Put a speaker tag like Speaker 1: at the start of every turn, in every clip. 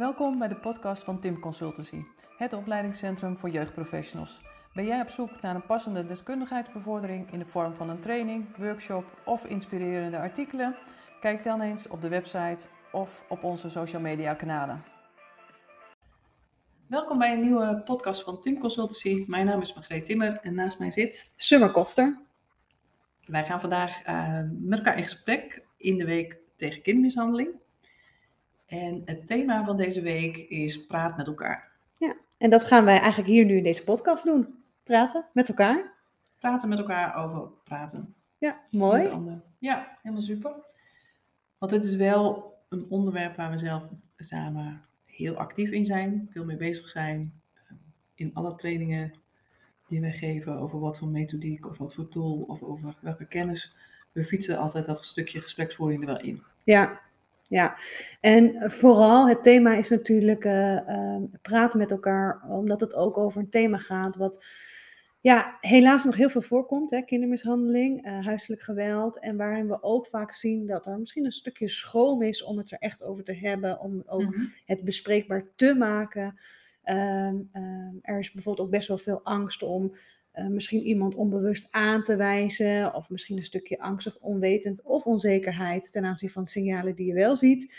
Speaker 1: Welkom bij de podcast van Tim Consultancy, het opleidingscentrum voor jeugdprofessionals. Ben jij op zoek naar een passende deskundigheidsbevordering in de vorm van een training, workshop of inspirerende artikelen? Kijk dan eens op de website of op onze social media kanalen. Welkom bij een nieuwe podcast van Tim Consultancy. Mijn naam is Margreet Timmer en naast mij zit
Speaker 2: Summer Koster.
Speaker 1: Wij gaan vandaag uh, met elkaar in gesprek in de week tegen kindermishandeling. En het thema van deze week is praat met elkaar.
Speaker 2: Ja, en dat gaan wij eigenlijk hier nu in deze podcast doen. Praten met elkaar.
Speaker 1: Praten met elkaar over praten.
Speaker 2: Ja, mooi.
Speaker 1: Ja, helemaal super. Want het is wel een onderwerp waar we zelf samen heel actief in zijn, veel mee bezig zijn. In alle trainingen die wij geven over wat voor methodiek of wat voor tool of over welke kennis. We fietsen altijd dat stukje gespreksvoering er wel in.
Speaker 2: Ja, ja. En vooral het thema is natuurlijk uh, praten met elkaar, omdat het ook over een thema gaat wat ja, helaas nog heel veel voorkomt. Hè? Kindermishandeling, uh, huiselijk geweld. En waarin we ook vaak zien dat er misschien een stukje schroom is om het er echt over te hebben. Om ook mm -hmm. het bespreekbaar te maken. Um, um, er is bijvoorbeeld ook best wel veel angst om uh, misschien iemand onbewust aan te wijzen. Of misschien een stukje angstig, onwetend of onzekerheid ten aanzien van signalen die je wel ziet.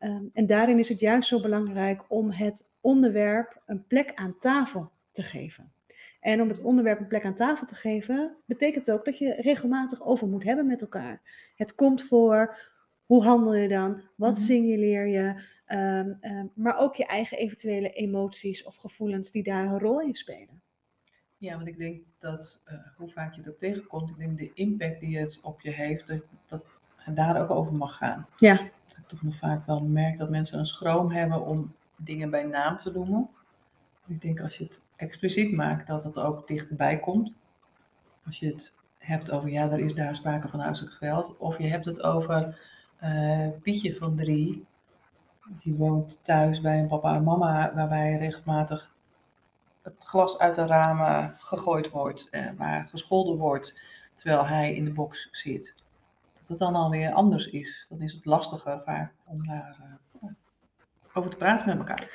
Speaker 2: Um, en daarin is het juist zo belangrijk om het onderwerp een plek aan tafel te geven. En om het onderwerp een plek aan tafel te geven, betekent ook dat je regelmatig over moet hebben met elkaar. Het komt voor, hoe handel je dan? Wat
Speaker 1: Mhm.
Speaker 2: signaleer je? Um, um, maar ook je eigen eventuele emoties of gevoelens die daar een rol in spelen.
Speaker 1: Ja, want ik denk dat, uh, hoe vaak je het ook tegenkomt, ik denk de impact die het op je heeft, dat, dat het daar ook over mag gaan.
Speaker 2: Ja.
Speaker 1: Dat ik toch nog vaak wel merk dat mensen een schroom hebben om dingen bij naam te noemen. Ik denk als je het expliciet maakt, dat het ook dichterbij komt. Als je het hebt over, ja, er is daar sprake van huiselijk geweld. Of je hebt het over uh, Pietje van drie, die woont thuis bij een papa en mama, waarbij regelmatig het glas uit de ramen gegooid wordt, eh, waar gescholden wordt, terwijl hij in de box zit. Dat het dan alweer anders is. Dan is het lastiger om daar uh, over te praten met elkaar.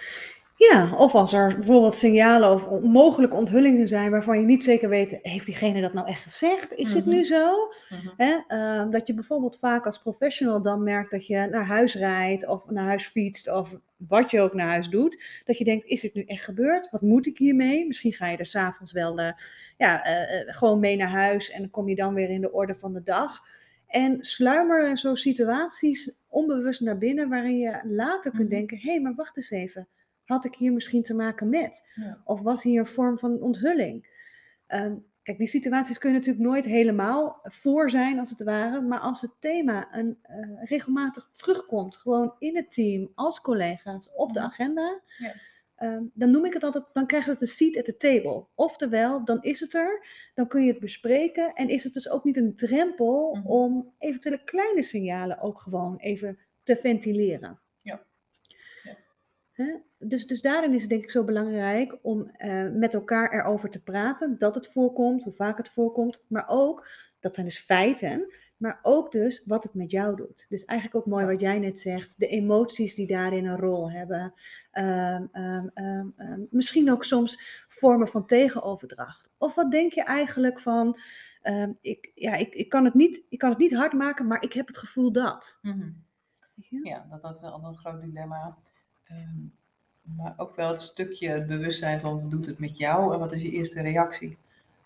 Speaker 2: Ja, of als er bijvoorbeeld signalen of mogelijke onthullingen zijn waarvan je niet zeker weet, heeft diegene dat nou echt gezegd? Is het
Speaker 1: Mhm.
Speaker 2: nu zo?
Speaker 1: Mhm.
Speaker 2: Hè? Uh, dat je bijvoorbeeld vaak als professional dan merkt dat je naar huis rijdt of naar huis fietst of wat je ook naar huis doet. Dat je denkt, is dit nu echt gebeurd? Wat moet ik hiermee? Misschien ga je er s'avonds wel uh, ja, uh, gewoon mee naar huis en dan kom je dan weer in de orde van de dag. En sluimeren zo situaties onbewust naar binnen waarin je later kunt
Speaker 1: Mhm.
Speaker 2: denken, hé, hey, maar wacht eens even had ik hier misschien te maken met?
Speaker 1: Ja.
Speaker 2: Of was hier een vorm van onthulling? Um, kijk, die situaties kun je natuurlijk nooit helemaal voor zijn, als het ware. Maar als het thema een, uh, regelmatig terugkomt, gewoon in het team, als collega's, op de
Speaker 1: Mhm.
Speaker 2: agenda.
Speaker 1: Ja.
Speaker 2: Um, dan noem ik het altijd, dan krijg je het een seat at the table. Oftewel, dan is het er, dan kun je het bespreken. En is het dus ook niet een drempel
Speaker 1: Mhm.
Speaker 2: om eventuele kleine signalen ook gewoon even te ventileren. Dus, dus daarin is het denk ik zo belangrijk om uh, met elkaar erover te praten. Dat het voorkomt, hoe vaak het voorkomt. Maar ook, dat zijn dus feiten. Maar ook dus wat het met jou doet. Dus eigenlijk ook mooi wat jij net zegt. De emoties die daarin een rol hebben. Um, um, um, um, misschien ook soms vormen van tegenoverdracht. Of wat denk je eigenlijk van... Ik, ja, ik, ik, kan het niet, ik kan het niet hard maken, maar ik heb het gevoel dat.
Speaker 1: Mhm. Ja, dat, dat is altijd een groot dilemma. Ehm, maar ook wel het stukje het bewustzijn van wat doet het met jou en wat is je eerste reactie.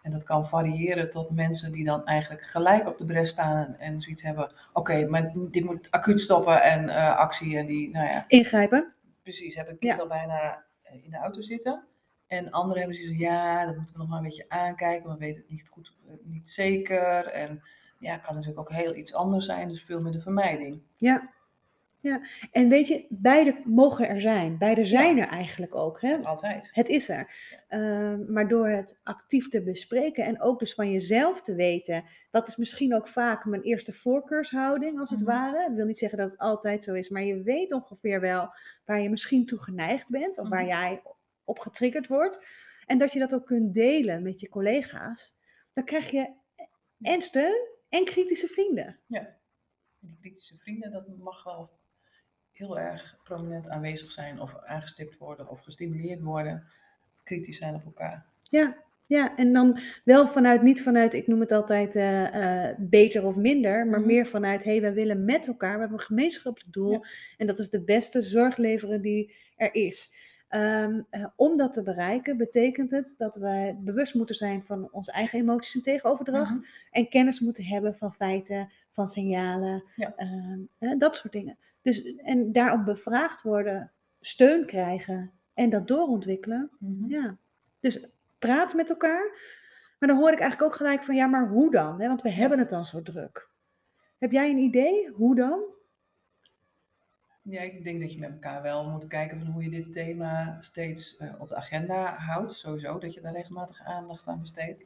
Speaker 1: En dat kan variëren tot mensen die dan eigenlijk gelijk op de bres staan en, en zoiets hebben. Oké, maar dit moet acuut stoppen en uh, actie en die, nou ja,
Speaker 2: Ingrijpen.
Speaker 1: precies, heb ik
Speaker 2: Ja.
Speaker 1: al bijna eh, in de auto zitten. En anderen hebben zoiets van, ja, dat moeten we nog maar een beetje aankijken, we weten het niet goed, eh, niet zeker. En ja, het kan natuurlijk ook heel iets anders zijn, dus veel meer de vermijding.
Speaker 2: Ja. Ja. En weet je, beide mogen er zijn. Beide zijn er eigenlijk ook. Hè?
Speaker 1: Altijd.
Speaker 2: Het is er. Ehm, maar door het actief te bespreken en ook dus van jezelf te weten, dat is misschien ook vaak mijn eerste voorkeurshouding als het
Speaker 1: Mhm.
Speaker 2: ware. Ik wil niet zeggen dat het altijd zo is, maar je weet ongeveer wel waar je misschien toe geneigd bent of waar
Speaker 1: Mhm.
Speaker 2: jij op getriggerd wordt. En dat je dat ook kunt delen met je collega's. Dan krijg je en steun en kritische vrienden.
Speaker 1: Ja. En die kritische vrienden, dat mag wel heel erg prominent aanwezig zijn of aangestipt worden of gestimuleerd worden, kritisch zijn op elkaar.
Speaker 2: Ja, ja, en dan wel vanuit, niet vanuit, ik noem het altijd eh, eh, beter of minder, maar
Speaker 1: Mhm.
Speaker 2: meer vanuit, hé, hey, wij willen met elkaar, we hebben een gemeenschappelijk doel
Speaker 1: Ja.
Speaker 2: en dat is de beste zorg leveren die er is. Ehm, eh, om dat te bereiken betekent het dat wij bewust moeten zijn van onze eigen emoties en tegenoverdracht
Speaker 1: Mhm.
Speaker 2: en kennis moeten hebben van feiten, van signalen,
Speaker 1: Ja.
Speaker 2: ehm, eh, dat soort dingen. Dus, en daarop bevraagd worden, steun krijgen en dat doorontwikkelen.
Speaker 1: Mhm.
Speaker 2: Ja, dus praat met elkaar. Maar dan hoor ik eigenlijk ook gelijk van, ja, maar hoe dan? Hè? Want we hebben het dan zo druk. Heb jij een idee? Hoe dan?
Speaker 1: Ja, ik denk dat je met elkaar wel moet kijken van hoe je dit thema steeds eh, op de agenda houdt. Sowieso, dat je daar regelmatig aandacht aan besteedt.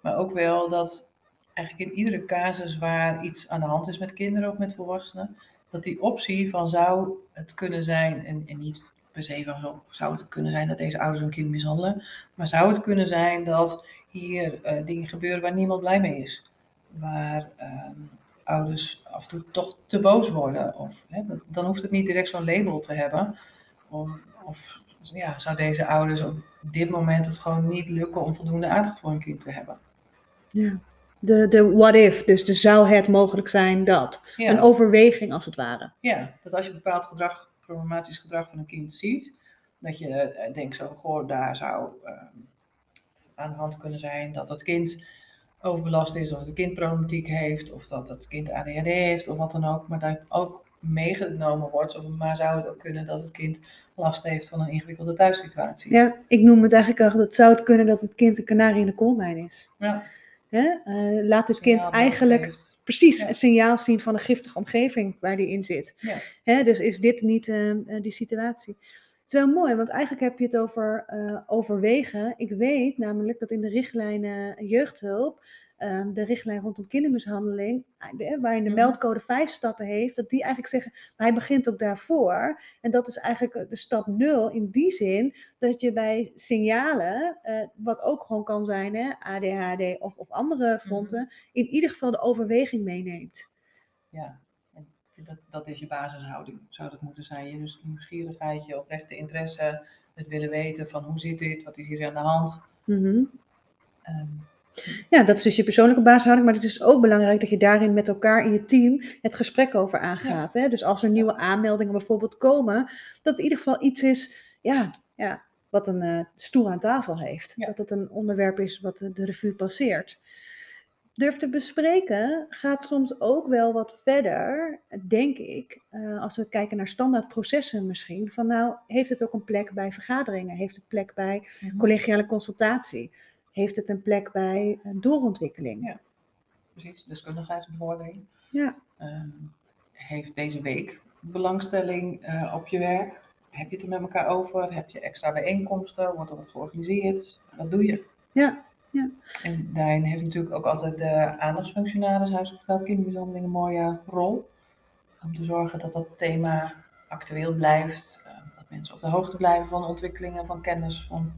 Speaker 1: Maar ook wel dat eigenlijk in iedere casus waar iets aan de hand is met kinderen of met volwassenen, dat die optie van zou het kunnen zijn, en, en niet per se van zo, zou het kunnen zijn dat deze ouders een kind mishandelen, maar zou het kunnen zijn dat hier eh, dingen gebeuren waar niemand blij mee is. Waar ehm, ouders af en toe toch te boos worden. Of, hè, dan hoeft het niet direct zo'n label te hebben. Of, of ja, zou deze ouders op dit moment het gewoon niet lukken om voldoende aandacht voor hun kind te hebben.
Speaker 2: Ja. De, de what if, dus de zou het mogelijk zijn dat. Een overweging als het ware.
Speaker 1: ja, dat als je bepaald gedrag, problematisch gedrag van een kind ziet, dat je eh, denkt zo, goh, daar zou ehm, aan de hand kunnen zijn dat het kind overbelast is, of het kind problematiek heeft, of dat het kind ADHD heeft, of wat dan ook. Maar dat ook meegenomen wordt, of, maar zou het ook kunnen dat het kind last heeft van een ingewikkelde thuissituatie.
Speaker 2: Ja, ik noem het eigenlijk al, dat zou het kunnen dat het kind een kanarie in de koolmijn is.
Speaker 1: Ja,
Speaker 2: Hè? Eh, laat het kind eigenlijk precies
Speaker 1: Ja.
Speaker 2: een signaal zien van een giftige omgeving waar die in zit.
Speaker 1: Ja.
Speaker 2: Hè, dus is dit niet eh, eh, die situatie? Het is wel mooi, want eigenlijk heb je het over overwegen. Ik weet namelijk dat in de richtlijnen jeugdhulp, eh, de richtlijn rondom kindermishandeling, eh, de- waarin de
Speaker 1: Mhm.
Speaker 2: meldcode vijf stappen heeft, dat die eigenlijk zeggen, maar hij begint ook daarvoor. En dat is eigenlijk de stap nul in die zin dat je bij signalen, eh, wat ook gewoon kan zijn, hè, ADHD of, of andere fronten, in ieder geval de overweging meeneemt.
Speaker 1: Ja, dat, dat is je basishouding, zou dat moeten zijn. Je dus nieuwsgierigheid, je oprechte interesse, het willen weten van hoe zit dit, wat is hier aan de hand.
Speaker 2: Mhm.
Speaker 1: Ehm,
Speaker 2: Ja, dat is dus je persoonlijke basishouding, maar het is ook belangrijk dat je daarin met elkaar in je team het gesprek over aangaat. Hè? Dus als er nieuwe aanmeldingen bijvoorbeeld komen, dat het in ieder geval iets is ja, ja, wat een eh, stoel aan tafel heeft.
Speaker 1: Ja.
Speaker 2: Dat het een onderwerp is wat de, revue passeert. Durf te bespreken gaat soms ook wel wat verder, denk ik, eh, als we het kijken naar standaard processen misschien. Van nou, heeft het ook een plek bij vergaderingen? Heeft het plek bij
Speaker 1: mhm.
Speaker 2: collegiale consultatie? Heeft het een plek bij eh, doorontwikkeling?
Speaker 1: Ja. Precies, deskundigheidsbevordering.
Speaker 2: Ja.
Speaker 1: Ehm, heeft deze week belangstelling eh, op je werk? Heb je het er met elkaar over? Heb je extra bijeenkomsten? Wordt er wat georganiseerd? Wat doe je?
Speaker 2: Ja, ja.
Speaker 1: En daarin heeft natuurlijk ook altijd de aandachtsfunctionaris huiselijk geweld, kindermishandeling een mooie rol. Om te zorgen dat dat thema actueel blijft. eh, dat mensen op de hoogte blijven van ontwikkelingen, van kennis, van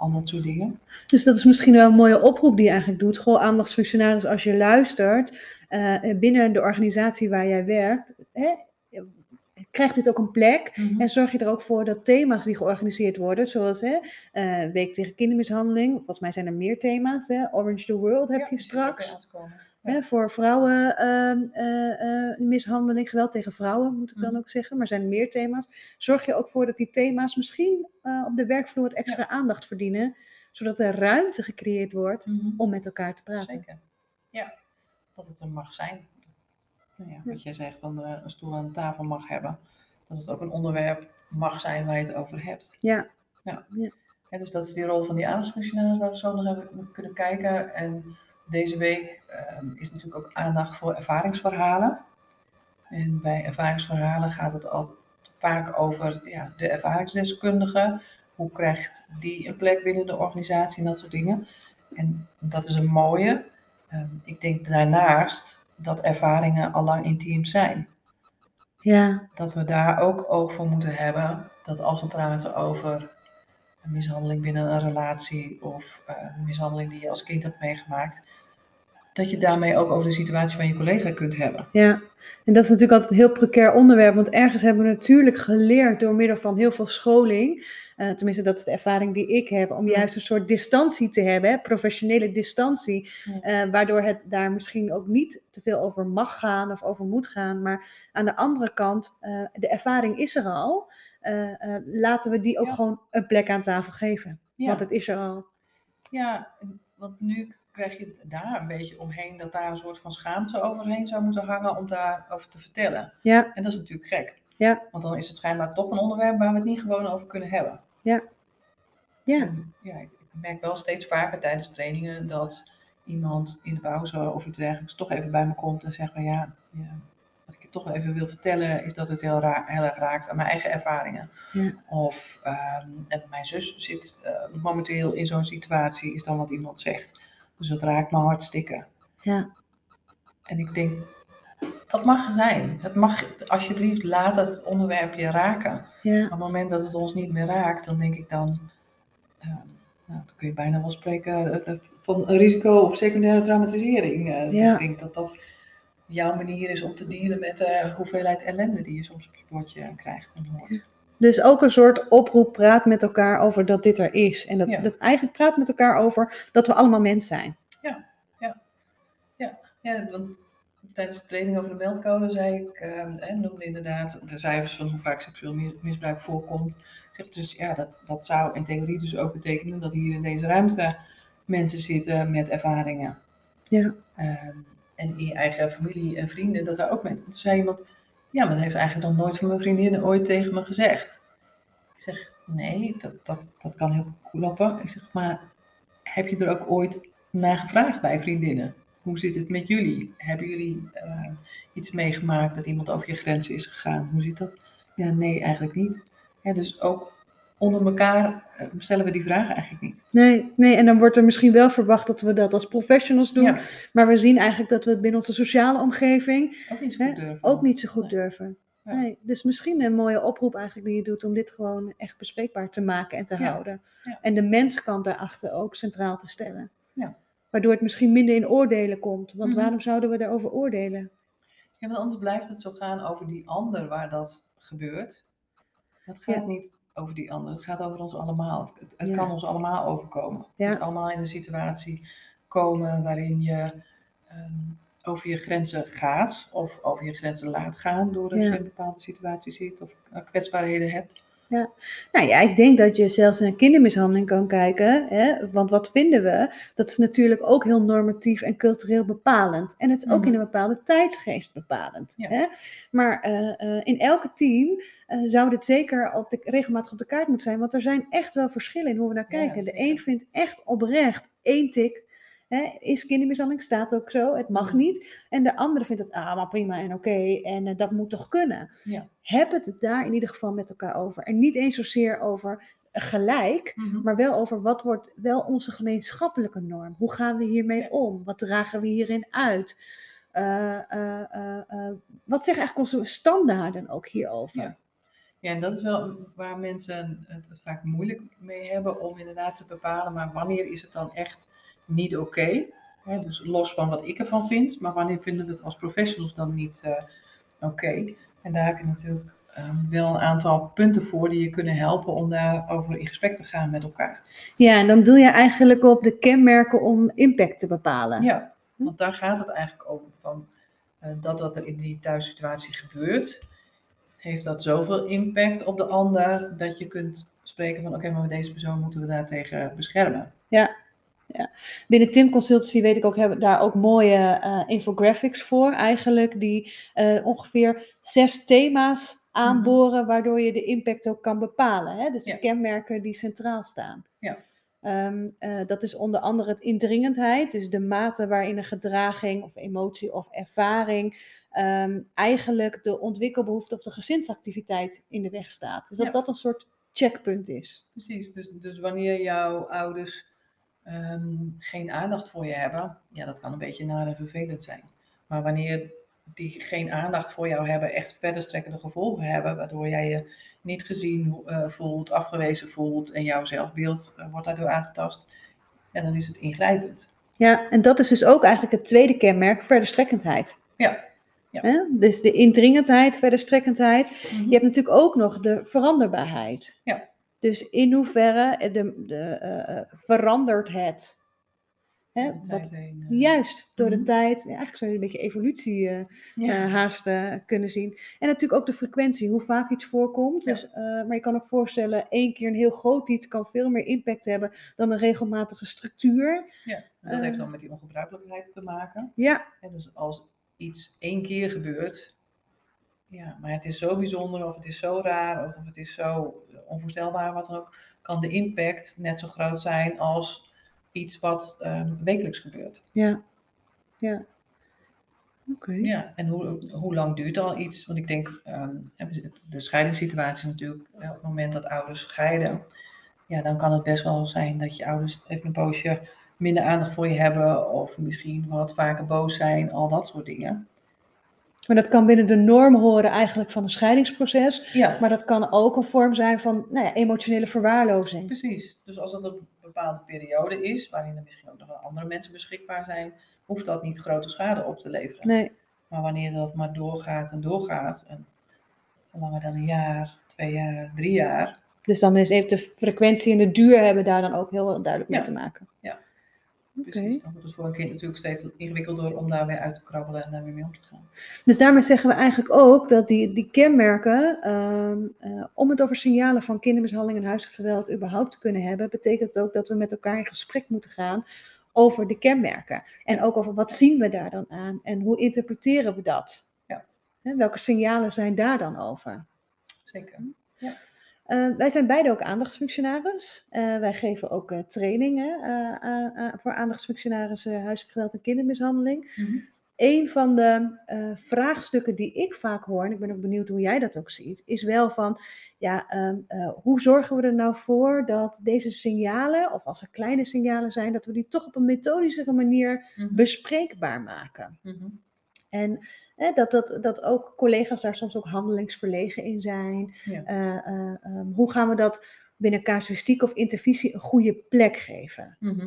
Speaker 1: al dat soort dingen.
Speaker 2: Dus dat is misschien wel een mooie oproep die je eigenlijk doet. Goh, aandachtsfunctionaris, als je luistert eh, binnen de organisatie waar jij werkt, hè, krijgt dit ook een plek. En zorg je er ook voor dat thema's die georganiseerd worden, zoals hè, eh, Week tegen kindermishandeling, volgens mij zijn er meer thema's, hè, Orange the World heb
Speaker 1: Ja,
Speaker 2: je straks. Hè, voor vrouwen ehm, eh, eh, mishandeling, geweld tegen vrouwen moet ik dan
Speaker 1: Mhm.
Speaker 2: ook zeggen. Maar er zijn meer thema's. Zorg je ook voor dat die thema's misschien eh, op de werkvloer wat extra aandacht verdienen. Zodat er ruimte gecreëerd wordt
Speaker 1: Mhm.
Speaker 2: om met elkaar te praten.
Speaker 1: Zeker. Ja, dat het er mag zijn. Nou ja, wat jij zegt, van een stoel aan de tafel mag hebben. Dat het ook een onderwerp mag zijn waar je het over hebt.
Speaker 2: Ja,
Speaker 1: Ja, dus dat is die rol van die aandachtsfunctionaris waar we zo nog even kunnen kijken. En deze week ehm, is natuurlijk ook aandacht voor ervaringsverhalen. En bij ervaringsverhalen gaat het altijd vaak over ja, de ervaringsdeskundige. Hoe krijgt die een plek binnen de organisatie en dat soort dingen. En dat is een mooie. Ehm, ik denk daarnaast dat ervaringen allang intiem zijn.
Speaker 2: ja,
Speaker 1: Dat we daar ook oog voor moeten hebben. Dat als we praten over een mishandeling binnen een relatie of eh, een mishandeling die je als kind hebt meegemaakt, dat je daarmee ook over de situatie van je collega kunt hebben.
Speaker 2: Ja, en dat is natuurlijk altijd een heel precair onderwerp, want ergens hebben we natuurlijk geleerd door middel van heel veel scholing, uh, tenminste dat is de ervaring die ik heb, om juist een soort distantie te hebben, hè, professionele distantie, uh, waardoor het daar misschien ook niet te veel over mag gaan of over moet gaan, maar aan de andere kant, uh, de ervaring is er al, laten we die ook
Speaker 1: Ja.
Speaker 2: gewoon een plek aan tafel geven,
Speaker 1: Ja.
Speaker 2: want het is er al.
Speaker 1: Ja, want nu krijg je daar een beetje omheen dat daar een soort van schaamte overheen zou moeten hangen om daarover te vertellen.
Speaker 2: Ja,
Speaker 1: En dat is natuurlijk gek.
Speaker 2: Ja.
Speaker 1: Want dan is het schijnbaar toch een onderwerp waar we het niet gewoon over kunnen hebben.
Speaker 2: ja,
Speaker 1: En, ja, ik merk wel steeds vaker tijdens trainingen dat iemand in de pauze of iets dergelijks toch even bij me komt en zegt van ja, ja toch even wil vertellen is dat het heel, ra- heel erg raakt aan mijn eigen ervaringen.
Speaker 2: Ja.
Speaker 1: Of ehm, mijn zus zit eh, momenteel in zo'n situatie, is dan wat iemand zegt. Dus het raakt me hartstikke.
Speaker 2: ja,
Speaker 1: En ik denk, dat mag zijn. Het mag, alsjeblieft, laat het onderwerp je raken.
Speaker 2: ja,
Speaker 1: Op het moment dat het ons niet meer raakt, dan denk ik dan, eh, nou, dan kun je bijna wel spreken eh, eh, van een risico op secundaire traumatisering.
Speaker 2: Ja.
Speaker 1: Ik denk dat dat jouw manier is om te dealen met de hoeveelheid ellende die je soms op je bordje krijgt en hoort.
Speaker 2: Dus ook een soort oproep, praat met elkaar over dat dit er is. En dat,
Speaker 1: Ja.
Speaker 2: dat eigenlijk praat met elkaar over dat we allemaal mens zijn.
Speaker 1: Ja, want tijdens de training over de meldcode zei ik, eh, noemde inderdaad de cijfers van hoe vaak seksueel mis- misbruik voorkomt. Ik zeg dus, ja, dat, dat zou in theorie dus ook betekenen dat hier in deze ruimte mensen zitten met ervaringen.
Speaker 2: Ja.
Speaker 1: Ehm, en in je eigen familie en vrienden, dat daar ook mensen. Toen zei iemand, ja, maar dat heeft eigenlijk nog nooit van mijn vriendinnen ooit tegen me gezegd. Ik zeg, nee, dat, dat, dat kan heel goed kloppen. Ik zeg, maar heb je er ook ooit naar gevraagd bij vriendinnen? Hoe zit het met jullie? Hebben jullie eh, iets meegemaakt dat iemand over je grenzen is gegaan? Hoe zit dat? Ja, nee, eigenlijk niet. Ja, dus ook onder elkaar eh, stellen we die vragen eigenlijk niet.
Speaker 2: Nee, nee, en dan wordt er misschien wel verwacht dat we dat als professionals doen.
Speaker 1: Ja,
Speaker 2: Maar we zien eigenlijk dat we het binnen onze sociale omgeving
Speaker 1: ook niet zo
Speaker 2: hè,
Speaker 1: goed durven.
Speaker 2: ook niet zo goed
Speaker 1: Nee.
Speaker 2: durven.
Speaker 1: Ja.
Speaker 2: Nee, dus misschien een mooie oproep eigenlijk die je doet om dit gewoon echt bespreekbaar te maken en te
Speaker 1: Ja,
Speaker 2: houden. En de menskant daarachter ook centraal te stellen.
Speaker 1: Ja.
Speaker 2: Waardoor het misschien minder in oordelen komt. Want
Speaker 1: Mhm.
Speaker 2: waarom zouden we daarover oordelen?
Speaker 1: Ja, want anders blijft het zo gaan over die ander waar dat gebeurt. Het gaat niet over die ander, het gaat over ons allemaal. Het, het- het
Speaker 2: Ja.
Speaker 1: kan ons allemaal overkomen.
Speaker 2: Ja.
Speaker 1: Je moet allemaal in een situatie komen waarin je ehm, over je grenzen gaat of over je grenzen laat gaan doordat
Speaker 2: Ja.
Speaker 1: je een bepaalde situatie ziet of eh, kwetsbaarheden hebt.
Speaker 2: Nou ja, ik denk dat je zelfs naar kindermishandeling kan kijken. Hè? Want wat vinden we? Dat is natuurlijk ook heel normatief en cultureel bepalend. En het is ook
Speaker 1: Mhm.
Speaker 2: in een bepaalde tijdsgeest bepalend.
Speaker 1: Ja.
Speaker 2: Hè? Maar eh, eh, in elke team eh, zou dit zeker op de, regelmatig op de kaart moeten zijn. Want er zijn echt wel verschillen in hoe we naar
Speaker 1: Ja,
Speaker 2: kijken. de een vindt echt oprecht één tik. Hè, is kindermishandeling, staat ook zo, het mag
Speaker 1: Mhm.
Speaker 2: niet. En de andere vindt het ah, maar prima en oké en eh, dat moet toch kunnen.
Speaker 1: Ja.
Speaker 2: Heb het daar in ieder geval met elkaar over. En niet eens zozeer over gelijk, maar wel over wat wordt wel onze gemeenschappelijke norm. Hoe gaan we hiermee
Speaker 1: Ja.
Speaker 2: om? Wat dragen we hierin uit? Eh, eh, eh, eh, wat zeggen eigenlijk onze standaarden ook hierover?
Speaker 1: Ja. Ja, en dat is wel waar mensen het vaak moeilijk mee hebben om inderdaad te bepalen, maar wanneer is het dan echt niet oké? Dus los van wat ik ervan vind, maar wanneer vinden we het als professionals dan niet eh, oké? En daar heb je natuurlijk ehm, wel een aantal punten voor die je kunnen helpen om daarover in gesprek te gaan met elkaar.
Speaker 2: Ja, en dan doe je eigenlijk op de kenmerken om impact te bepalen.
Speaker 1: Ja, want daar gaat het eigenlijk over. Van, eh, dat wat er in die thuissituatie gebeurt, heeft dat zoveel impact op de ander dat je kunt spreken van oké, maar met deze persoon moeten we daartegen beschermen.
Speaker 2: Binnen Tim Consultancy weet ik ook, hebben daar ook mooie eh, infographics voor eigenlijk, die eh, ongeveer zes thema's aanboren, waardoor je de impact ook kan bepalen. Hè? Dus de
Speaker 1: Ja.
Speaker 2: kenmerken die centraal staan.
Speaker 1: Ja.
Speaker 2: Ehm, eh, dat is onder andere het indringendheid, dus de mate waarin een gedraging of emotie of ervaring ehm, eigenlijk de ontwikkelbehoefte of de gezinsactiviteit in de weg staat. Dus dat
Speaker 1: Ja.
Speaker 2: dat een soort checkpunt is.
Speaker 1: Precies, dus, dus wanneer jouw ouders ehm, geen aandacht voor je hebben, ja, dat kan een beetje naar en vervelend zijn. Maar wanneer die geen aandacht voor jou hebben, echt verder strekkende gevolgen hebben, waardoor jij je niet gezien eh, voelt, afgewezen voelt en jouw zelfbeeld eh, wordt daardoor aangetast, en dan is het ingrijpend.
Speaker 2: Ja, en dat is dus ook eigenlijk het tweede kenmerk, verderstrekkendheid.
Speaker 1: Ja. Ja.
Speaker 2: Dus de indringendheid, verderstrekkendheid.
Speaker 1: Mhm.
Speaker 2: Je hebt natuurlijk ook nog de veranderbaarheid.
Speaker 1: Ja.
Speaker 2: Dus in hoeverre de, de, eh, eh, verandert het? Hè? Wat,
Speaker 1: heen, eh,
Speaker 2: juist, door de
Speaker 1: Mhm.
Speaker 2: tijd. Ja, eigenlijk zou je een beetje evolutie
Speaker 1: ja.
Speaker 2: eh, haast kunnen zien. En natuurlijk ook de frequentie, hoe vaak iets voorkomt.
Speaker 1: Ja.
Speaker 2: Dus, maar je kan ook voorstellen, één keer een heel groot iets kan veel meer impact hebben dan een regelmatige structuur.
Speaker 1: ja. Dat heeft dan met die ongebruikelijkheid te maken.
Speaker 2: Ja,
Speaker 1: En dus als iets één keer gebeurt, ja, maar het is zo bijzonder, of het is zo raar, of het is zo onvoorstelbaar, wat dan ook, kan de impact net zo groot zijn als iets wat ehm, wekelijks gebeurt.
Speaker 2: ja, ja. Oké.
Speaker 1: Ja, en hoe, hoe lang duurt al iets? Want ik denk, ehm, de scheidingssituatie is natuurlijk, eh, op het moment dat ouders scheiden, ja, dan kan het best wel zijn dat je ouders even een poosje minder aandacht voor je hebben, of misschien wat vaker boos zijn, al dat soort dingen.
Speaker 2: Maar dat kan binnen de norm horen eigenlijk van een scheidingsproces.
Speaker 1: Ja,
Speaker 2: Maar dat kan ook een vorm zijn van nou ja, emotionele verwaarlozing.
Speaker 1: precies. Dus als dat een bepaalde periode is, waarin er misschien ook nog wel andere mensen beschikbaar zijn, hoeft dat niet grote schade op te leveren.
Speaker 2: Nee,
Speaker 1: Maar wanneer dat maar doorgaat en doorgaat, en langer dan een jaar, twee jaar, drie jaar,
Speaker 2: dus dan is even de frequentie en de duur hebben daar dan ook heel duidelijk mee
Speaker 1: Ja.
Speaker 2: te maken.
Speaker 1: Ja.
Speaker 2: Oké.
Speaker 1: Precies, dan wordt het voor een kind natuurlijk steeds ingewikkelder om daar weer uit te krabbelen en daar weer mee om te gaan.
Speaker 2: Dus daarmee zeggen we eigenlijk ook dat die, die kenmerken, ehm, eh, om het over signalen van kindermishandeling en huiselijk geweld überhaupt te kunnen hebben, betekent ook dat we met elkaar in gesprek moeten gaan over de kenmerken. En ook over wat zien we daar dan aan en hoe interpreteren we dat?
Speaker 1: Ja.
Speaker 2: Welke signalen zijn daar dan over?
Speaker 1: Zeker.
Speaker 2: Eh, wij zijn beide ook aandachtsfunctionaris. Eh, wij geven ook eh, trainingen voor aandachtsfunctionarissen huiselijk geweld en kindermishandeling.
Speaker 1: Mhm.
Speaker 2: Een van de vraagstukken die ik vaak hoor, en ik ben ook benieuwd hoe jij dat ook ziet, is wel van, ja, ehm, eh, hoe zorgen we er nou voor dat deze signalen, of als er kleine signalen zijn, dat we die toch op een methodische manier
Speaker 1: Mhm.
Speaker 2: bespreekbaar maken?
Speaker 1: Mhm.
Speaker 2: En hè, dat, dat, dat ook collega's daar soms ook handelingsverlegen in zijn.
Speaker 1: Ja.
Speaker 2: Eh, eh, ehm, hoe gaan we dat binnen casuïstiek of intervisie een goede plek geven?
Speaker 1: Mhm.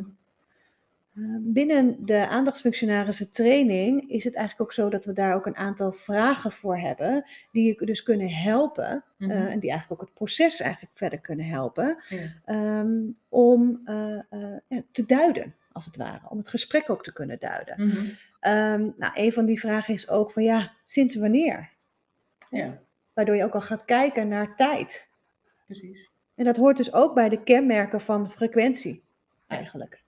Speaker 2: Eh, Binnen de aandachtsfunctionarissen training is het eigenlijk ook zo dat we daar ook een aantal vragen voor hebben, die je dus kunnen helpen,
Speaker 1: Mhm.
Speaker 2: eh, en die eigenlijk ook het proces eigenlijk verder kunnen helpen,
Speaker 1: Ja.
Speaker 2: ehm, om te duiden, als het ware, om het gesprek ook te kunnen duiden.
Speaker 1: Mhm.
Speaker 2: Ehm, nou, een van die vragen is ook van ja, sinds wanneer?
Speaker 1: ja,
Speaker 2: Waardoor je ook al gaat kijken naar tijd.
Speaker 1: precies.
Speaker 2: En dat hoort dus ook bij de kenmerken van frequentie, eigenlijk.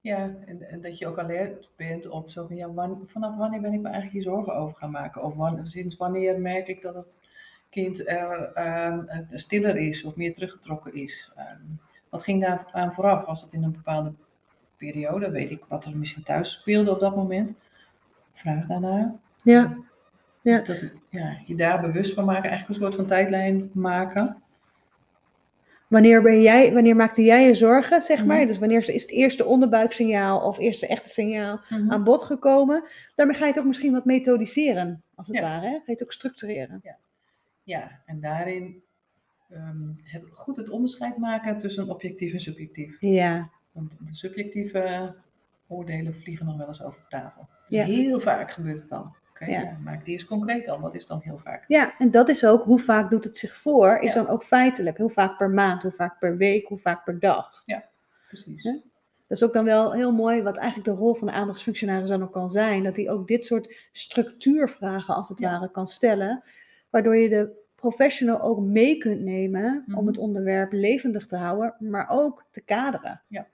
Speaker 1: Ja, en, en dat je ook alert bent op zo van, ja, wan- vanaf wanneer ben ik me eigenlijk hier zorgen over gaan maken? Of wan- sinds wanneer merk ik dat het kind er ehm, eh, stiller is of meer teruggetrokken is? Ehm, wat ging daar aan vooraf? Was dat in een bepaalde periode? Weet ik wat er misschien thuis speelde op dat moment? Vraag daarnaar.
Speaker 2: Ja, Ja.
Speaker 1: Dus dat ja, je daar bewust van maken, eigenlijk een soort van tijdlijn maken.
Speaker 2: Wanneer, ben jij, wanneer maakte jij je zorgen, zeg maar?
Speaker 1: Mhm.
Speaker 2: Dus wanneer is het eerste onderbuiksignaal of eerste echte signaal
Speaker 1: Mhm.
Speaker 2: aan bod gekomen? Daarmee ga je het ook misschien wat methodiseren, als het
Speaker 1: Ja.
Speaker 2: ware. Hè? Ga je het ook structureren.
Speaker 1: Ja, en daarin ehm, het, goed het onderscheid maken tussen objectief en subjectief.
Speaker 2: Ja,
Speaker 1: Want de subjectieve oordelen vliegen nog wel eens over tafel. Dus
Speaker 2: Ja.
Speaker 1: Heel vaak gebeurt het dan.
Speaker 2: Ja.
Speaker 1: ja. maak die eens concreet dan. Wat is dan heel vaak?
Speaker 2: ja, en dat is ook hoe vaak doet het zich voor, is
Speaker 1: Ja.
Speaker 2: dan ook feitelijk. Hoe vaak per maand, hoe vaak per week, hoe vaak per dag.
Speaker 1: Precies.
Speaker 2: Ja. Dat is ook dan wel heel mooi, wat eigenlijk de rol van de aandachtsfunctionaris dan ook kan zijn. Dat hij ook dit soort structuurvragen als het
Speaker 1: Ja.
Speaker 2: ware kan stellen. Waardoor je de professional ook mee kunt nemen om
Speaker 1: Mhm.
Speaker 2: het onderwerp levendig te houden, maar ook te kaderen.
Speaker 1: Precies.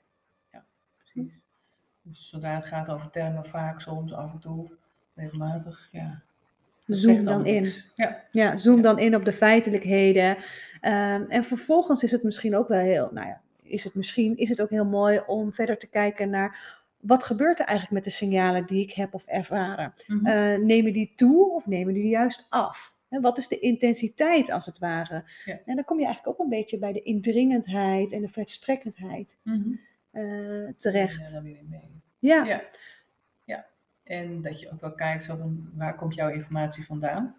Speaker 1: Dus zodra het gaat over termen, vaak, soms, af en toe, regelmatig, ja. dat
Speaker 2: Zoom dan in.
Speaker 1: Ja,
Speaker 2: Ja, zoom
Speaker 1: Ja.
Speaker 2: dan in op de feitelijkheden. Ehm, en vervolgens is het misschien ook wel heel, nou ja, is het misschien, is het ook heel mooi om verder te kijken naar wat gebeurt er eigenlijk met de signalen die ik heb of ervaren. Eh, nemen die toe of nemen die juist af? En wat is de intensiteit als het ware?
Speaker 1: Ja.
Speaker 2: En dan kom je eigenlijk ook een beetje bij de indringendheid en de verstrekkendheid eh,
Speaker 1: Ja,
Speaker 2: terecht.
Speaker 1: dan weer mee.
Speaker 2: Ja,
Speaker 1: Ja. ja. En dat je ook wel kijkt, zo van, waar komt jouw informatie vandaan?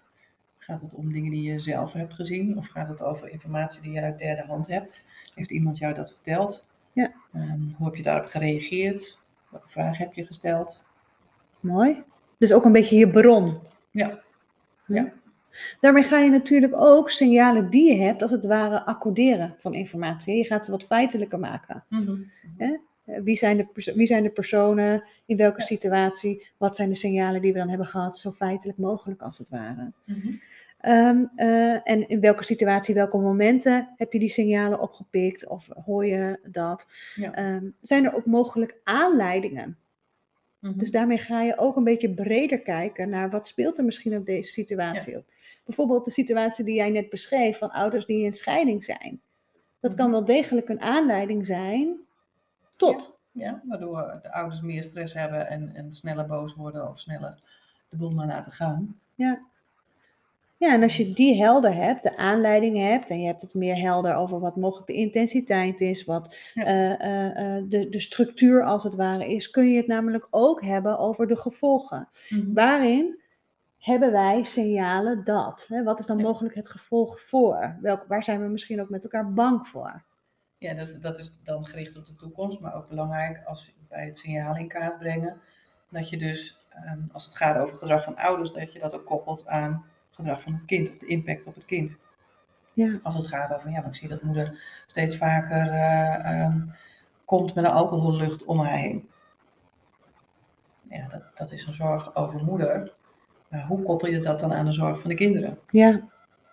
Speaker 1: Gaat het om dingen die je zelf hebt gezien? Of gaat het over informatie die je uit derde hand hebt? Heeft iemand jou dat verteld?
Speaker 2: Ja.
Speaker 1: Ehm, hoe heb je daarop gereageerd? Welke vraag heb je gesteld?
Speaker 2: Mooi. Dus ook een beetje je bron.
Speaker 1: Ja. Ja.
Speaker 2: Daarmee ga je natuurlijk ook signalen die je hebt, als het ware, accorderen van informatie. Je gaat ze wat feitelijker maken. Eh, Wie zijn, de wie zijn de personen, in welke situatie, wat zijn de signalen die we dan hebben gehad, zo feitelijk mogelijk als het ware.
Speaker 1: Mhm.
Speaker 2: Ehm, eh, en in welke situatie, welke momenten heb je die signalen opgepikt of hoor je dat?
Speaker 1: Ja.
Speaker 2: Ehm, zijn er ook mogelijk aanleidingen?
Speaker 1: Mhm.
Speaker 2: Dus daarmee ga je ook een beetje breder kijken naar wat speelt er misschien op deze situatie op. Bijvoorbeeld de situatie die jij net beschreef van ouders die in scheiding zijn. Dat kan
Speaker 1: Mhm.
Speaker 2: wel degelijk een aanleiding zijn tot.
Speaker 1: Ja, waardoor de ouders meer stress hebben en, en sneller boos worden of sneller de boel maar laten gaan.
Speaker 2: Ja. Ja, en als je die helder hebt, de aanleiding hebt, en je hebt het meer helder over wat mogelijk de intensiteit is, wat
Speaker 1: Ja.
Speaker 2: eh, eh, eh, de, de structuur als het ware is, kun je het namelijk ook hebben over de gevolgen. Waarin hebben wij signalen dat? Hè? Wat is dan
Speaker 1: Ja.
Speaker 2: mogelijk het gevolg voor? Welk, waar zijn we misschien ook met elkaar bang voor?
Speaker 1: Ja, dat, dat is dan gericht op de toekomst, maar ook belangrijk als bij het signaal in kaart brengen. Dat je dus, ehm, als het gaat over het gedrag van ouders, dat je dat ook koppelt aan het gedrag van het kind, of de impact op het kind.
Speaker 2: Ja,
Speaker 1: Als het gaat over, ja, maar ik zie dat moeder steeds vaker eh, ehm, komt met een alcohollucht om haar heen. Ja, dat, dat is een zorg over moeder. Maar hoe koppel je dat dan aan de zorg van de kinderen?
Speaker 2: ja,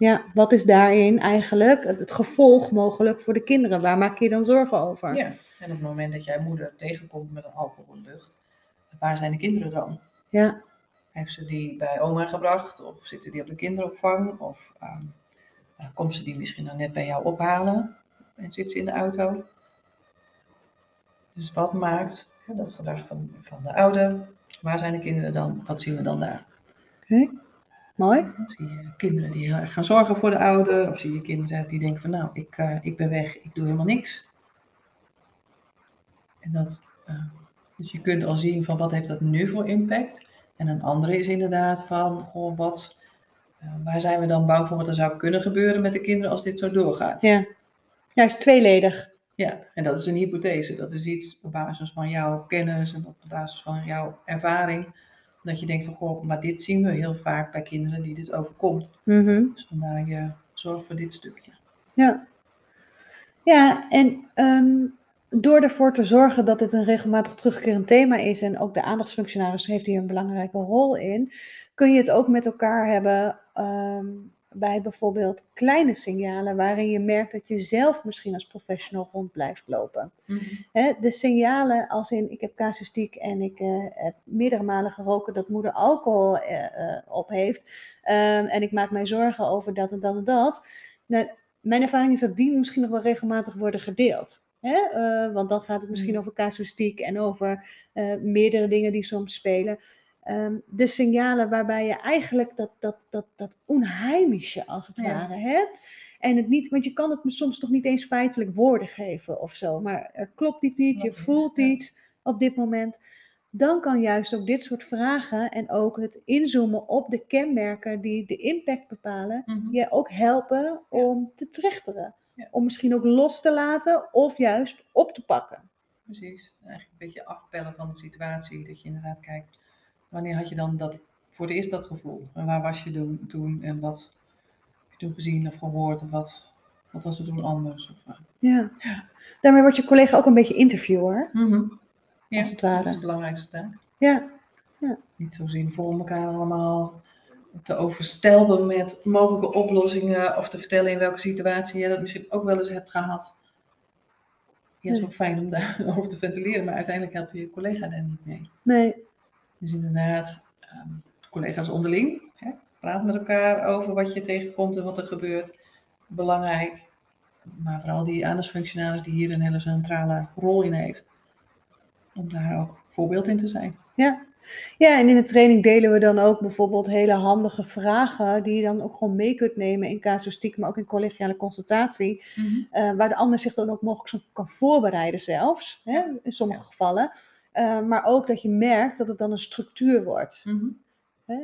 Speaker 2: ja. wat is daarin eigenlijk het, gevolg mogelijk voor de kinderen? Waar maak je dan zorgen over?
Speaker 1: Ja, en op het moment dat jij moeder tegenkomt met een alcohollucht, waar zijn de kinderen dan?
Speaker 2: ja,
Speaker 1: Heeft ze die bij oma gebracht? Of zitten die op de kinderopvang? Of ehm, eh, komt ze die misschien dan net bij jou ophalen? En zit ze in de auto? Dus wat maakt dat gedrag van, van de ouder? Waar zijn de kinderen dan? Wat zien we dan daar?
Speaker 2: Oké. Mooi.
Speaker 1: Zie je kinderen die heel erg gaan zorgen voor de ouder? Of zie je kinderen die denken van nou, ik, eh, ik ben weg, ik doe helemaal niks? En dat, eh, dus je kunt al zien van wat heeft dat nu voor impact? En een andere is inderdaad van, goh, wat, eh, waar zijn we dan bang voor wat er zou kunnen gebeuren met de kinderen als dit zo doorgaat?
Speaker 2: Ja. Ja, is tweeledig.
Speaker 1: Ja, en dat is een hypothese. Dat is iets op basis van jouw kennis en op basis van jouw ervaring. Dat je denkt van, goh, maar dit zien we heel vaak bij kinderen die dit overkomt.
Speaker 2: Mhm.
Speaker 1: Dus vandaar je zorg voor dit stukje.
Speaker 2: Ja. Ja, en ehm, door ervoor te zorgen dat het een regelmatig terugkerend thema is en ook de aandachtsfunctionaris heeft hier een belangrijke rol in, kun je het ook met elkaar hebben ehm, bij bijvoorbeeld kleine signalen waarin je merkt dat je zelf misschien als professional rond blijft lopen. Hè, de signalen als in ik heb casuïstiek en ik eh, heb meerdere malen geroken dat moeder alcohol eh, eh, op heeft ehm, en ik maak mij zorgen over dat en dat en dat. Nou, mijn ervaring is dat die misschien nog wel regelmatig worden gedeeld. Want dan gaat het misschien
Speaker 1: Mm.
Speaker 2: over casuïstiek en over meerdere dingen die soms spelen. Ehm, de signalen waarbij je eigenlijk dat, dat, dat, dat onheimische als het
Speaker 1: Ja.
Speaker 2: ware hebt. En het niet, want je kan het soms toch niet eens feitelijk woorden geven of zo. Maar er klopt iets niet, je voelt iets op dit moment. Dan kan juist ook dit soort vragen en ook het inzoomen op de kenmerken die de impact bepalen,
Speaker 1: Mhm.
Speaker 2: je ook helpen om te trechteren.
Speaker 1: Ja.
Speaker 2: Om misschien ook los te laten of juist op te pakken.
Speaker 1: Precies. Eigenlijk een beetje afpellen van de situatie. Dat je inderdaad kijkt, wanneer had je dan dat, voor het eerst dat gevoel? En waar was je toen, toen en wat heb je toen gezien of gehoord? Of wat, wat was er toen anders? Of, eh,
Speaker 2: Ja.
Speaker 1: Ja.
Speaker 2: Daarmee wordt je collega ook een beetje interviewer.
Speaker 1: Ja,
Speaker 2: Als het ware.
Speaker 1: dat is het belangrijkste taak.
Speaker 2: Ja,
Speaker 1: Niet zo zien voor elkaar allemaal te overstelpen met mogelijke oplossingen of te vertellen in welke situatie je dat misschien ook wel eens hebt gehad. Ja, het is ook fijn om daarover te ventileren, maar uiteindelijk help je je collega daar niet mee.
Speaker 2: nee.
Speaker 1: Dus inderdaad, ehm, collega's onderling, hè, praat met elkaar over wat je tegenkomt en wat er gebeurt. Belangrijk, maar vooral die aandachtsfunctionaris die hier een hele centrale rol in heeft. Om daar ook voorbeeld in te zijn.
Speaker 2: Ja. ja, en in de training delen we dan ook bijvoorbeeld hele handige vragen die je dan ook gewoon mee kunt nemen in casuïstiek, maar ook in collegiale consultatie. eh, waar de ander zich dan ook mogelijk zo kan voorbereiden zelfs, hè, in sommige
Speaker 1: Ja.
Speaker 2: gevallen. Eh, maar ook dat je merkt dat het dan een structuur wordt.
Speaker 1: Mhm.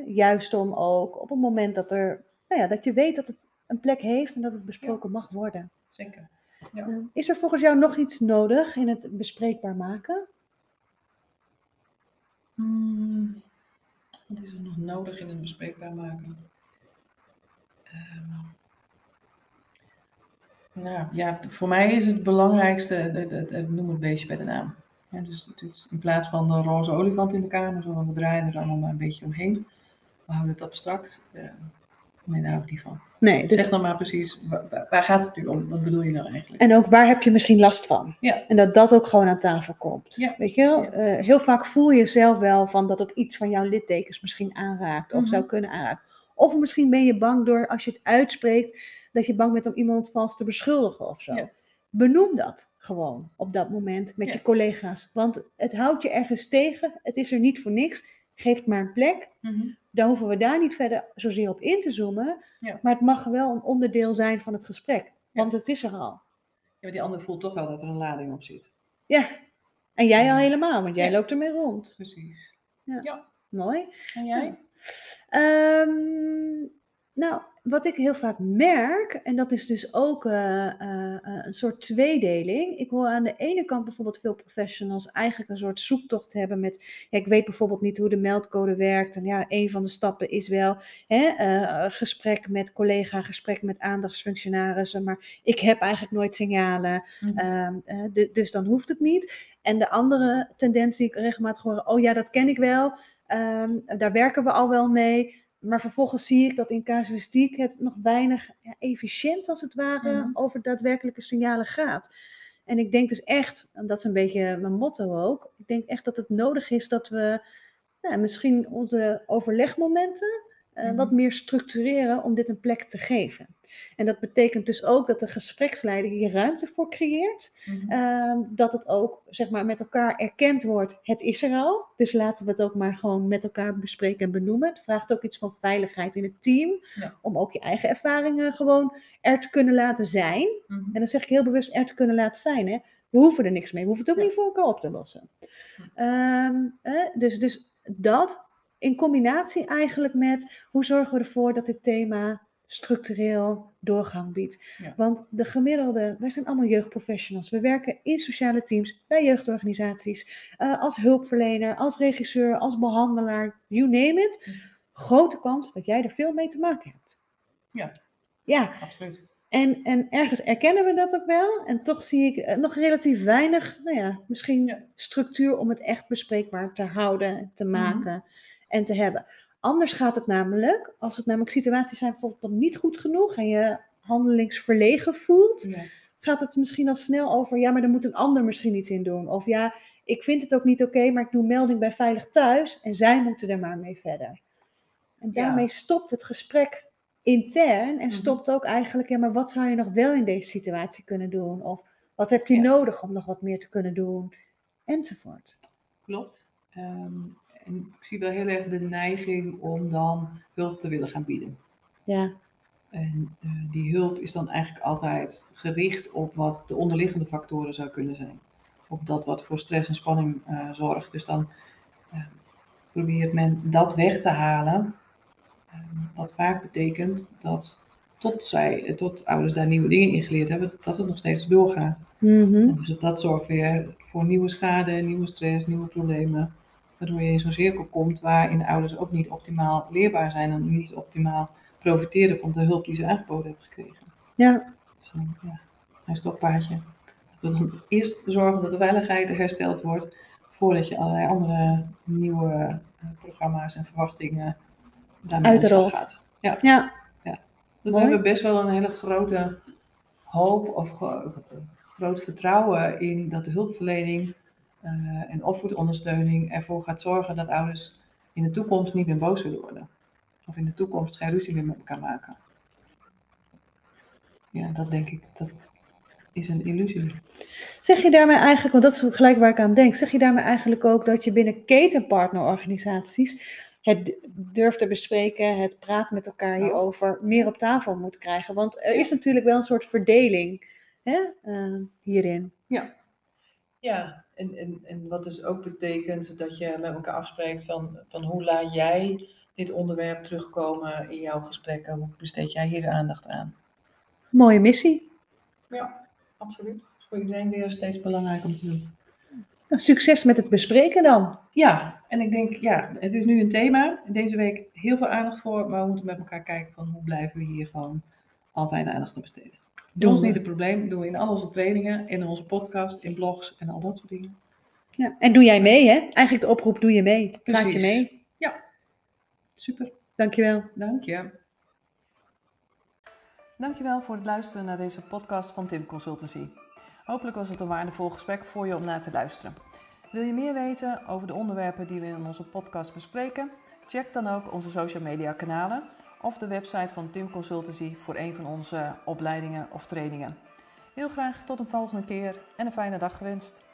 Speaker 2: Juist om ook op het moment dat er, nou ja, dat je weet dat het een plek heeft en dat het besproken mag worden.
Speaker 1: Zeker. Ja.
Speaker 2: Is er volgens jou nog iets nodig in het bespreekbaar maken?
Speaker 1: Hmm, wat is er nog nodig in het bespreekbaar maken? Ehm, nou ja, voor mij is het belangrijkste, het, noem het beestje bij de naam. Ja, dus het is in plaats van de roze olifant in de kamer, zo we draaien er allemaal maar een beetje omheen. We houden het abstract. Uh, nee, daar ik niet van.
Speaker 2: Nee, dus...
Speaker 1: Zeg dan maar precies, waar, waar, gaat het nu om? Wat bedoel je nou eigenlijk?
Speaker 2: En ook waar heb je misschien last van?
Speaker 1: Ja.
Speaker 2: En dat dat ook gewoon aan tafel komt.
Speaker 1: Ja.
Speaker 2: Weet je wel?
Speaker 1: Ja.
Speaker 2: Uh, heel vaak voel je zelf wel van dat het iets van jouw littekens misschien aanraakt. Of
Speaker 1: Mhm.
Speaker 2: zou kunnen aanraken. Of misschien ben je bang door, als je het uitspreekt, dat je bang bent om iemand vals te beschuldigen of zo.
Speaker 1: Ja.
Speaker 2: Benoem dat gewoon op dat moment met
Speaker 1: Ja.
Speaker 2: je collega's. Want het houdt je ergens tegen. Het is er niet voor niks. Geef maar een plek.
Speaker 1: Mhm.
Speaker 2: Dan hoeven we daar niet verder zozeer op in te zoomen.
Speaker 1: Ja.
Speaker 2: Maar het mag wel een onderdeel zijn van het gesprek.
Speaker 1: Ja.
Speaker 2: Want het is er al.
Speaker 1: Ja, maar die ander voelt toch wel dat er een lading op zit.
Speaker 2: Ja. En jij al helemaal, want jij loopt ermee rond.
Speaker 1: Precies.
Speaker 2: Ja.
Speaker 1: ja.
Speaker 2: Mooi.
Speaker 1: En jij?
Speaker 2: Ehm, nou, wat ik heel vaak merk, en dat is dus ook eh, eh, eh, een soort tweedeling. Ik hoor aan de ene kant bijvoorbeeld veel professionals eigenlijk een soort zoektocht hebben met, ja, ik weet bijvoorbeeld niet hoe de meldcode werkt. En ja, een van de stappen is wel hè, gesprek met collega, gesprek met aandachtsfunctionarissen, maar ik heb eigenlijk nooit signalen.
Speaker 1: Mhm.
Speaker 2: Ehm, eh, du- dus dan hoeft het niet. En de andere tendens die ik regelmatig hoor, oh ja, dat ken ik wel. Ehm, daar werken we al wel mee. Maar vervolgens zie ik dat in casuïstiek het nog weinig ja, efficiënt als het ware
Speaker 1: Mhm.
Speaker 2: over daadwerkelijke signalen gaat. En ik denk dus echt, en dat is een beetje mijn motto ook, ik denk echt dat het nodig is dat we nou, misschien onze overlegmomenten eh,
Speaker 1: Mhm.
Speaker 2: wat meer structureren om dit een plek te geven. En dat betekent dus ook dat de gespreksleider hier ruimte voor creëert.
Speaker 1: Mhm.
Speaker 2: Ehm, dat het ook zeg maar, met elkaar erkend wordt, het is er al. Dus laten we het ook maar gewoon met elkaar bespreken en benoemen. Het vraagt ook iets van veiligheid in het team.
Speaker 1: Ja.
Speaker 2: Om ook je eigen ervaringen gewoon er te kunnen laten zijn.
Speaker 1: Mhm.
Speaker 2: En dan zeg ik heel bewust er te kunnen laten zijn. Hè? We hoeven er niks mee. We hoeven het ook
Speaker 1: Ja.
Speaker 2: niet voor elkaar op te lossen.
Speaker 1: Hm.
Speaker 2: Ehm, dus, dus dat in combinatie eigenlijk met hoe zorgen we ervoor dat dit thema structureel doorgang biedt.
Speaker 1: Ja.
Speaker 2: Want de gemiddelde, wij zijn allemaal jeugdprofessionals. We werken in sociale teams, bij jeugdorganisaties, eh, als hulpverlener, als regisseur, als behandelaar, you name it.
Speaker 1: Mhm.
Speaker 2: Grote kans dat jij er veel mee te maken hebt.
Speaker 1: Ja.
Speaker 2: Ja,
Speaker 1: Absoluut.
Speaker 2: en, en ergens erkennen we dat ook wel. En toch zie ik eh, nog relatief weinig, nou ja, misschien
Speaker 1: Ja.
Speaker 2: structuur om het echt bespreekbaar te houden, te
Speaker 1: Mhm.
Speaker 2: maken en te hebben. Anders gaat het namelijk, als het namelijk situaties zijn bijvoorbeeld niet goed genoeg en je handelingsverlegen voelt,
Speaker 1: Ja.
Speaker 2: gaat het misschien al snel over, ja, maar er moet een ander misschien iets in doen. Of ja, ik vind het ook niet oké, maar ik doe melding bij Veilig Thuis en zij moeten er maar mee verder. En
Speaker 1: Ja.
Speaker 2: daarmee stopt het gesprek intern en
Speaker 1: Mhm.
Speaker 2: stopt ook eigenlijk, ja, maar wat zou je nog wel in deze situatie kunnen doen? Of wat heb je
Speaker 1: Ja.
Speaker 2: nodig om nog wat meer te kunnen doen? Enzovoort.
Speaker 1: Klopt. Ehm, en ik zie wel heel erg de neiging om dan hulp te willen gaan bieden.
Speaker 2: Ja,
Speaker 1: En eh, die hulp is dan eigenlijk altijd gericht op wat de onderliggende factoren zou kunnen zijn. Op dat wat voor stress en spanning eh, zorgt. Dus dan eh, probeert men dat weg te halen. Eh, wat vaak betekent dat tot, zij, tot ouders daar nieuwe dingen in geleerd hebben, dat het nog steeds doorgaat. En Dus dat zorgt weer voor nieuwe schade, nieuwe stress, nieuwe problemen. Waardoor je in zo'n cirkel komt waarin de ouders ook niet optimaal leerbaar zijn en niet optimaal profiteren van de hulp die ze aangeboden hebben gekregen.
Speaker 2: ja.
Speaker 1: Dus dan, ja, een stokpaardje. Dat we dan eerst zorgen dat de veiligheid hersteld wordt, voordat je allerlei andere nieuwe eh, programma's en verwachtingen daarmee
Speaker 2: Uitrolt.
Speaker 1: gaat. Ja,
Speaker 2: ja.
Speaker 1: dat
Speaker 2: Mooi.
Speaker 1: we hebben best wel een hele grote hoop of gro- groot vertrouwen in dat de hulpverlening en opvoedondersteuning ervoor gaat zorgen dat ouders in de toekomst niet meer boos zullen worden. Of in de toekomst geen ruzie meer met elkaar maken. Ja, dat denk ik, dat is een illusie.
Speaker 2: Zeg je daarmee eigenlijk, want dat is gelijk waar ik aan denk, zeg je daarmee eigenlijk ook dat je binnen ketenpartnerorganisaties het durft te bespreken, het praten met elkaar hierover, meer op tafel moet krijgen? Want er is natuurlijk wel een soort verdeling hè, eh, hierin.
Speaker 1: Ja, ja en, en, en wat dus ook betekent dat je met elkaar afspreekt van, van hoe laat jij dit onderwerp terugkomen in jouw gesprekken? Hoe besteed jij hier de aandacht aan?
Speaker 2: Mooie missie.
Speaker 1: Ja, absoluut. Is voor iedereen weer steeds belangrijk om te doen.
Speaker 2: Nou, succes met het bespreken dan.
Speaker 1: Ja, en ik denk, ja, het is nu een thema. Deze week heel veel aandacht voor, maar we moeten met elkaar kijken van hoe blijven we hier gewoon altijd aandacht aan besteden. Doen ons
Speaker 2: we.
Speaker 1: niet het probleem, doen we in al onze trainingen, in onze podcast, in blogs en al dat soort dingen.
Speaker 2: Ja. En doe jij mee, hè? Eigenlijk de oproep, doe je mee. Praat je mee.
Speaker 1: Super,
Speaker 2: Dankjewel.
Speaker 1: dank je. Dankjewel voor het luisteren naar deze podcast van Tim Consultancy. Hopelijk was het een waardevol gesprek voor je om naar te luisteren. Wil je meer weten over de onderwerpen die we in onze podcast bespreken? Check dan ook onze social media kanalen of de website van Tim Consultancy voor een van onze opleidingen of trainingen. Heel graag tot een volgende keer en een fijne dag gewenst.